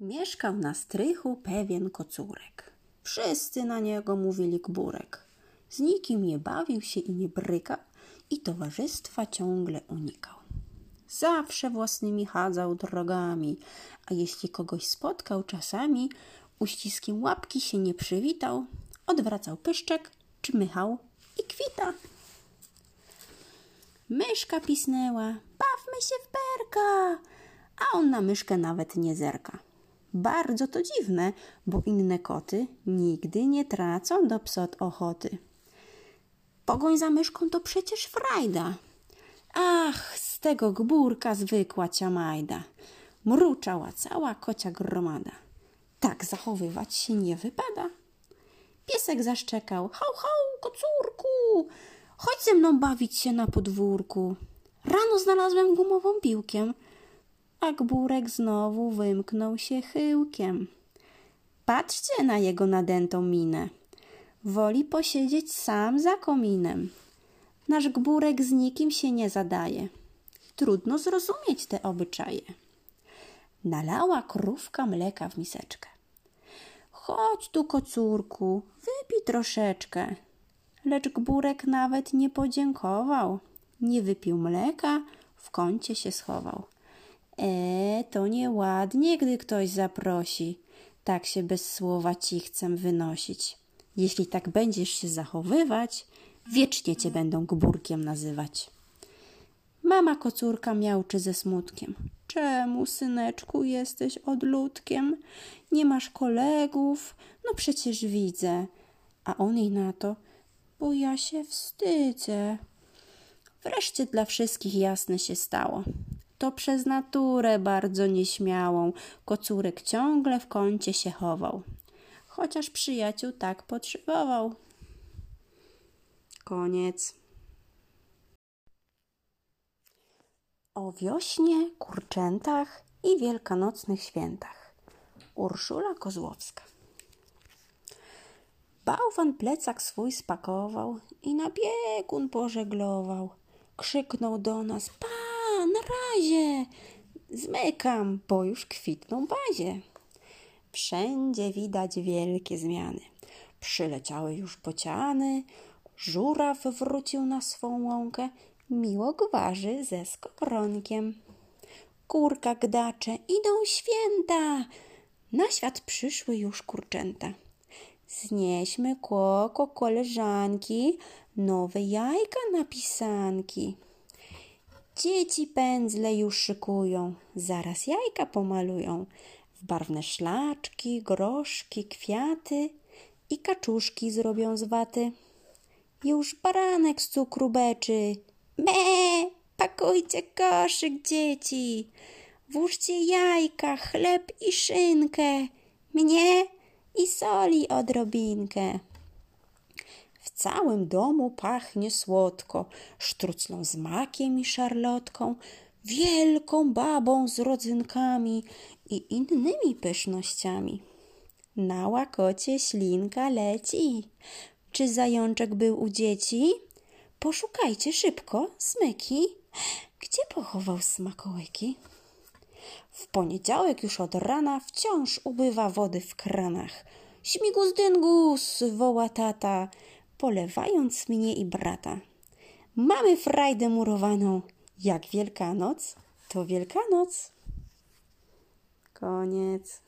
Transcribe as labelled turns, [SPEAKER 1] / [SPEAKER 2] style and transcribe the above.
[SPEAKER 1] Mieszkał na strychu pewien kocurek. Wszyscy na niego mówili gburek. Z nikim nie bawił się i nie brykał i towarzystwa ciągle unikał. Zawsze własnymi chadzał drogami, a jeśli kogoś spotkał czasami, uściskiem łapki się nie przywitał, odwracał pyszczek, czmychał i kwita. Myszka pisnęła, bawmy się w berka, a on na myszkę nawet nie zerka. Bardzo to dziwne, bo inne koty nigdy nie tracą do psot ochoty. Pogoń za myszką to przecież frajda. Ach, z tego gbórka zwykła ciamajda. Mruczała cała kocia gromada. Tak zachowywać się nie wypada. Piesek zaszczekał. Hał, hał, kocurku, chodź ze mną bawić się na podwórku. Rano znalazłem gumową piłkę a Gburek znowu wymknął się chyłkiem. Patrzcie na jego nadętą minę. Woli posiedzieć sam za kominem. Nasz Gburek z nikim się nie zadaje. Trudno zrozumieć te obyczaje. Nalała krówka mleka w miseczkę. Chodź tu, kocurku, wypij troszeczkę. Lecz Gburek nawet nie podziękował. Nie wypił mleka, w kącie się schował. E, to nieładnie, gdy ktoś zaprosi. Tak się bez słowa ci chcę wynosić. Jeśli tak będziesz się zachowywać, wiecznie cię będą gburkiem nazywać. Mama kocurka miałczy ze smutkiem. Czemu, syneczku, jesteś odludkiem? Nie masz kolegów? No przecież widzę. A on jej na to, bo ja się wstydzę. Wreszcie dla wszystkich jasne się stało to przez naturę bardzo nieśmiałą. Kocurek ciągle w kącie się chował, chociaż przyjaciół tak potrzebował. Koniec. O wiośnie, kurczętach i wielkanocnych świętach. Urszula Kozłowska. Bałwan plecak swój spakował i na biegun pożeglował. Krzyknął do nas: na razie. Zmykam, bo już kwitną bazie. Wszędzie widać wielkie zmiany. Przyleciały już bociany, żuraw wrócił na swą łąkę, miło gwarzy ze skowronkiem. Kurka gdacze, idą święta, na świat przyszły już kurczęta. Znieśmy kłoko koleżanki, nowe jajka na pisanki. Dzieci pędzle już szykują, zaraz jajka pomalują w barwne szlaczki, groszki, kwiaty i kaczuszki zrobią z waty. Już baranek z cukru beczy. Me, pakujcie koszyk, dzieci. Włóżcie jajka, chleb i szynkę. Mnie i soli odrobinkę. Całym domu pachnie słodko, sztruclą z makiem i szarlotką, wielką babą z rodzynkami i innymi pysznościami. Na łakocie ślinka leci. Czy zajączek był u dzieci? Poszukajcie szybko smyki. Gdzie pochował smakołyki? W poniedziałek już od rana wciąż ubywa wody w kranach. Śmigus dyngus, woła tata polewając mnie i brata. Mamy frajdę murowaną. Jak Wielkanoc, to Wielkanoc. Koniec.